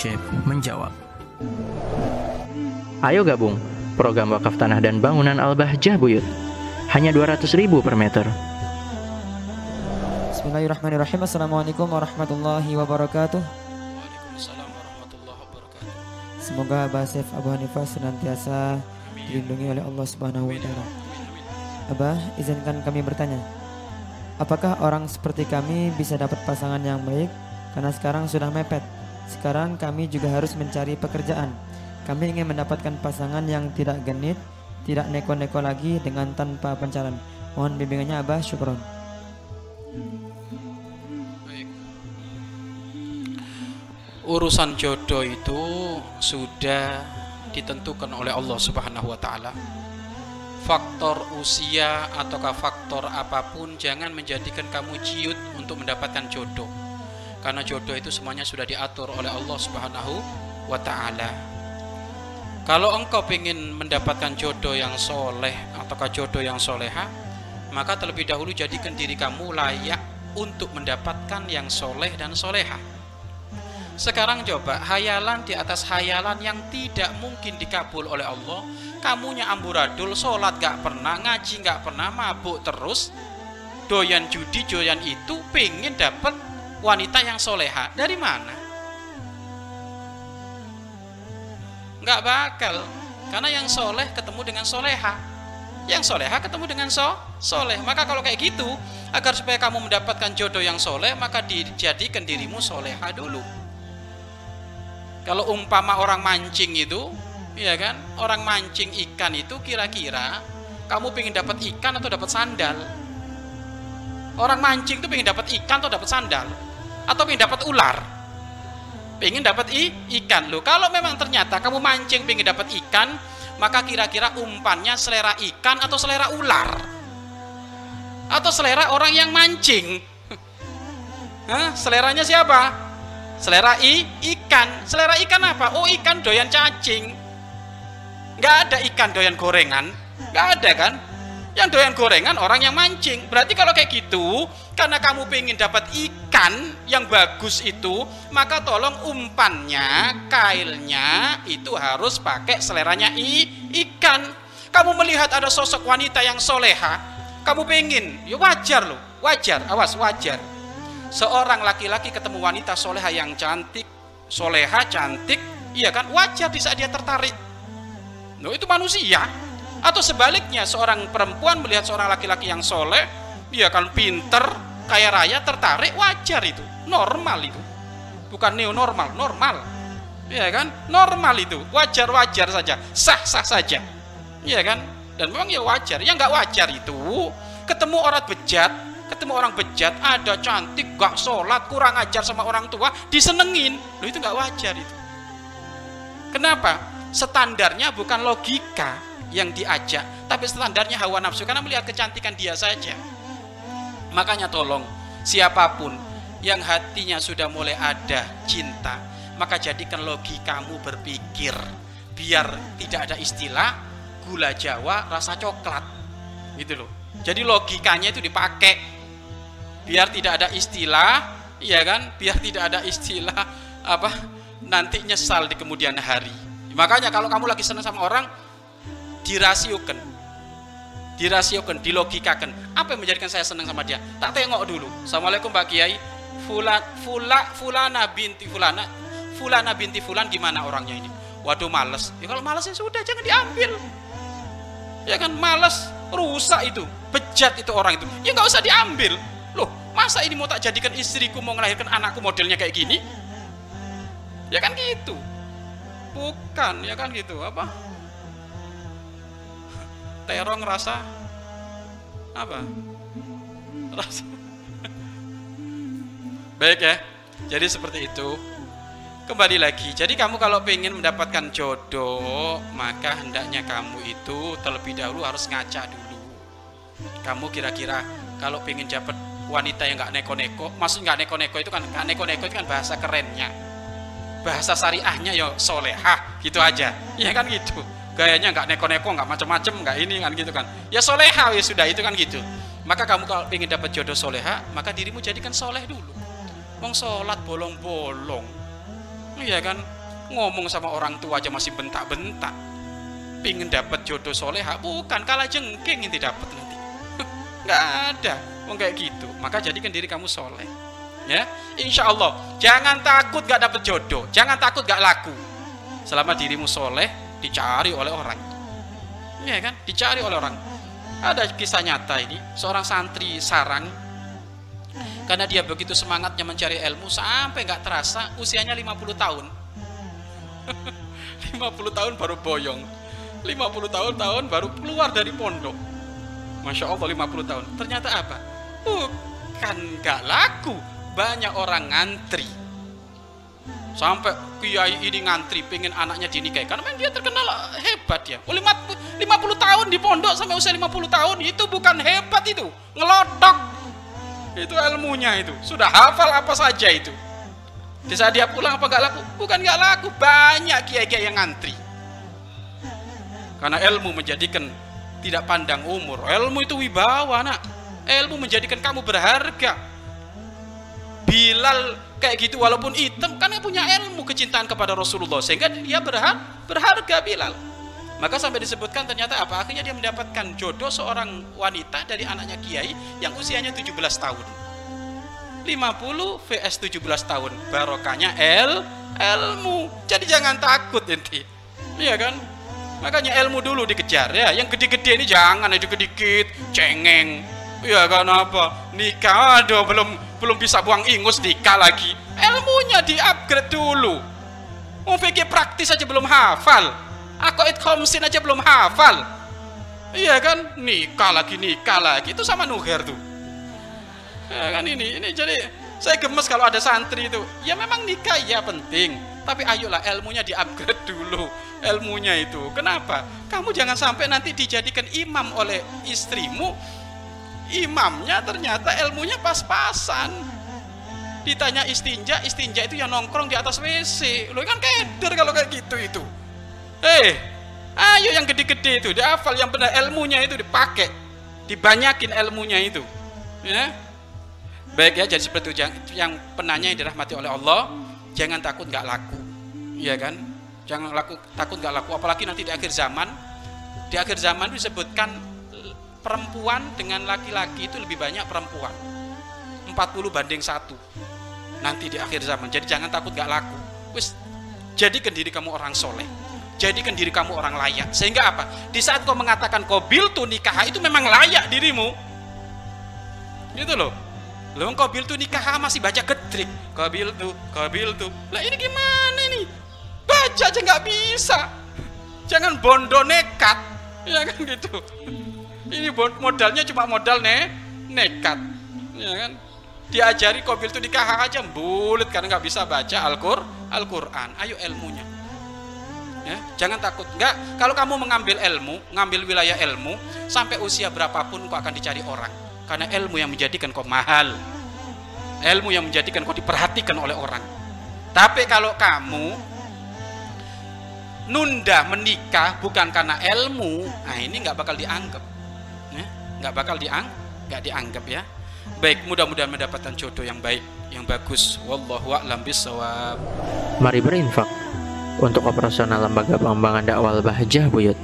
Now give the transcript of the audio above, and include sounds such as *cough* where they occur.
Syekh menjawab. Ayo gabung program wakaf tanah dan bangunan Al-Bahjah Buyut. Hanya 200 ribu per meter. Bismillahirrahmanirrahim. Assalamualaikum warahmatullahi wabarakatuh. Waalaikumsalam warahmatullahi wabarakatuh. Semoga Abah Saif Abu Hanifah senantiasa dilindungi oleh Allah Subhanahu wa taala. Abah, izinkan kami bertanya. Apakah orang seperti kami bisa dapat pasangan yang baik? Karena sekarang sudah mepet. Sekarang kami juga harus mencari pekerjaan. Kami ingin mendapatkan pasangan yang tidak genit, tidak neko-neko lagi dengan tanpa pencarian. Mohon bimbingannya Abah, syukron. Urusan jodoh itu sudah ditentukan oleh Allah Subhanahu wa taala. Faktor usia ataukah faktor apa pun jangan menjadikan kamu ciut untuk mendapatkan jodoh. Karena jodoh itu semuanya sudah diatur oleh Allah Subhanahu wa taala. Kalau engkau ingin mendapatkan jodoh yang soleh ataukah jodoh yang soleha, maka terlebih dahulu jadikan diri kamu layak untuk mendapatkan yang soleh dan soleha. Sekarang coba hayalan di atas hayalan yang tidak mungkin dikabul oleh Allah. Kamunya amburadul, sholat gak pernah, ngaji gak pernah, mabuk terus, doyan judi, doyan itu, pengen dapat wanita yang soleha. Dari mana? Gak bakal, karena yang soleh ketemu dengan soleha. Yang soleha ketemu dengan so, soleh. Maka kalau kayak gitu, agar supaya kamu mendapatkan jodoh yang soleh, maka dijadikan dirimu soleha dulu. Kalau umpama orang mancing itu, ya kan, orang mancing ikan itu kira-kira kamu pengen dapat ikan atau dapat sandal? Orang mancing itu pengen dapat ikan atau dapat sandal? Atau pengen dapat ular? Pengen dapat i, ikan loh. Kalau memang ternyata kamu mancing pengen dapat ikan, maka kira-kira umpannya selera ikan atau selera ular? Atau selera orang yang mancing? *laughs* Hah? Seleranya siapa? Selera i, ikan. Selera ikan apa? Oh ikan doyan cacing. Nggak ada ikan doyan gorengan. Nggak ada kan? Yang doyan gorengan orang yang mancing. Berarti kalau kayak gitu, karena kamu pengen dapat ikan yang bagus itu, maka tolong umpannya, kailnya itu harus pakai seleranya i, ikan. Kamu melihat ada sosok wanita yang soleha, kamu pengen, ya wajar loh, wajar, awas wajar seorang laki-laki ketemu wanita soleha yang cantik, soleha cantik, iya kan wajar di saat dia tertarik. No itu manusia. Atau sebaliknya seorang perempuan melihat seorang laki-laki yang soleh, iya kan pinter, kaya raya, tertarik, wajar itu, normal itu. Bukan neo normal, normal. Iya kan? Normal itu, wajar-wajar saja, sah-sah saja. Iya kan? Dan memang ya wajar. Yang nggak wajar itu ketemu orang bejat, ketemu orang bejat ada cantik gak sholat kurang ajar sama orang tua disenengin lo itu gak wajar itu kenapa standarnya bukan logika yang diajak tapi standarnya hawa nafsu karena melihat kecantikan dia saja makanya tolong siapa pun yang hatinya sudah mulai ada cinta maka jadikan logikamu berpikir. Biar tidak ada istilah gula jawa rasa coklat. Gitu loh. Jadi logikanya itu dipakai. Biar tidak ada istilah ya kan? Biar tidak ada istilah apa nanti nyesal di kemudian hari. Makanya kalau kamu lagi senang sama orang dirasiokan dirasiokan dilogikakan. Apa yang menjadikan saya senang sama dia? Tak tengok dulu. Assalamualaikum mbak kiai. Fulan fula fulana binti fulana. Fulana binti fulan gimana orangnya ini? Waduh males. Ya kalau males ya sudah jangan diambil. Ya kan males. Rusak itu. Bejat itu orang itu. Ya nggak usah diambil. Loh masa ini mau tak jadikan istriku mau melahirkan anakku modelnya kayak gini? Ya kan gitu. Bukan ya kan gitu. Apa terong rasa apa? Rasa baik ya jadi seperti itu. Kembali lagi jadi kamu kalau ingin mendapatkan jodoh maka hendaknya kamu itu terlebih dahulu harus ngaca dulu. Kamu kira-kira kalau ingin dapat wanita yang nggak neko-neko maksud nggak neko-neko itu kan nggak neko-neko itu kan bahasa kerennya. Bahasa syariahnya ya solehah gitu aja. Iya kan gitu gayanya nggak neko-neko nggak macem-macem nggak ini kan gitu kan. Ya soleha ya sudah itu kan gitu. Maka kamu kalau ingin dapat jodoh soleha maka dirimu jadikan soleh dulu. Wong sholat bolong-bolong. Iya kan? Ngomong sama orang tua aja masih bentak-bentak. Pingin dapat jodoh soleha bukan kalah jengking inti dapat nanti. *laughs* Nggak ada. Mau kayak gitu. Maka jadikan diri kamu soleh. Ya? Insya Allah. Jangan takut gak dapat jodoh. Jangan takut gak laku. Selama dirimu soleh dicari oleh orang. Ya kan? Dicari oleh orang. Ada kisah nyata ini. Seorang santri sarang. Karena dia begitu semangatnya mencari ilmu sampai nggak terasa usianya 50 tahun. *laughs* 50 tahun baru boyong. 50 tahun tahun baru keluar dari pondok. Masya Allah 50 tahun. Ternyata apa? Bukan nggak laku. Banyak orang ngantri sampai kiai ini ngantri pengen anaknya dinikahi. Karena memang dia terkenal hebat ya oh, 50, 50 tahun di pondok sampai usia 50 tahun itu bukan hebat itu. Ngelodok itu ilmunya itu. Sudah hafal apa saja itu. Di saat dia pulang apa gak laku? Bukan gak laku. Banyak kiai-kiai yang ngantri. Karena ilmu menjadikan tidak pandang umur. Ilmu itu wibawa nak. Ilmu menjadikan kamu berharga. Bilal kayak gitu walaupun hitam kan punya ilmu kecintaan kepada Rasulullah sehingga dia berharga, berharga Bilal maka sampai disebutkan ternyata apa? Akhirnya dia mendapatkan jodoh seorang wanita dari anaknya kiai yang usianya 17 tahun. 50 vs 17 tahun. Barokahnya el ilmu. Jadi jangan takut nanti. Iya kan? Makanya ilmu dulu dikejar ya. Yang gede-gede ini jangan itu dikit cengeng. Iya kan apa? Nikah aduh belum belum bisa buang ingus nikah lagi. Ilmunya di-upgrade dulu. Mau pikir praktis aja belum hafal. It khomsin aja belum hafal. Iya kan? Nikah lagi nikah lagi. Itu sama nuher tuh. Ya kan ini ini jadi saya gemes kalau ada santri itu. Ya memang nikah ya penting. Tapi ayolah ilmunya di upgrade *laughs* dulu. Ilmunya itu. Kenapa? Kamu jangan sampai nanti dijadikan imam oleh istrimu imamnya ternyata ilmunya pas-pasan ditanya istinja istinja itu yang nongkrong di atas WC lo kan keder kalau kayak gitu itu Eh, ayo yang gede-gede itu, dihafal yang benar ilmunya itu dipakai, dibanyakin ilmunya itu. Ya. Baik ya, jadi seperti itu yang, yang penanya yang dirahmati oleh Allah, jangan takut nggak laku, ya kan? Jangan laku, takut nggak laku, apalagi nanti di akhir zaman. Di akhir zaman disebutkan perempuan dengan laki-laki itu lebih banyak perempuan. 40 banding satu. Nanti di akhir zaman. Jadi jangan takut nggak laku. Wis jadikan diri kamu orang soleh. Jadikan diri kamu orang layak. Sehingga apa? Di saat kau mengatakan kau bil tu nikah itu memang layak dirimu. Gitu loh. Lo kau bil tu nikah masih baca getrik. Kau bil tu kau bil tu. Lah ini gimana ini? Baca aja nggak bisa. Jangan bondo nekat. Ya kan gitu ini modalnya cuma modal ne nekat. Ya kan? Diajari kau bil tu nikah aja bulit karena nggak bisa baca Al-Qur Al-Quran. Ayo ilmunya. Ya, jangan takut. Enggak kalau kamu mengambil ilmu ngambil wilayah ilmu sampai usia berapapun kau akan dicari orang. Karena ilmu yang menjadikan kau mahal. Ilmu yang menjadikan kau diperhatikan oleh orang. Tapi kalau kamu nunda menikah bukan karena ilmu nah ini nggak bakal dianggap nggak bakal diang nggak dianggap ya. Baik mudah-mudahan mendapatkan jodoh yang baik yang bagus. Wallahu a'lam bisawab mari berinfak untuk operasional lembaga pengembangan dakwah Bahjah Buyut.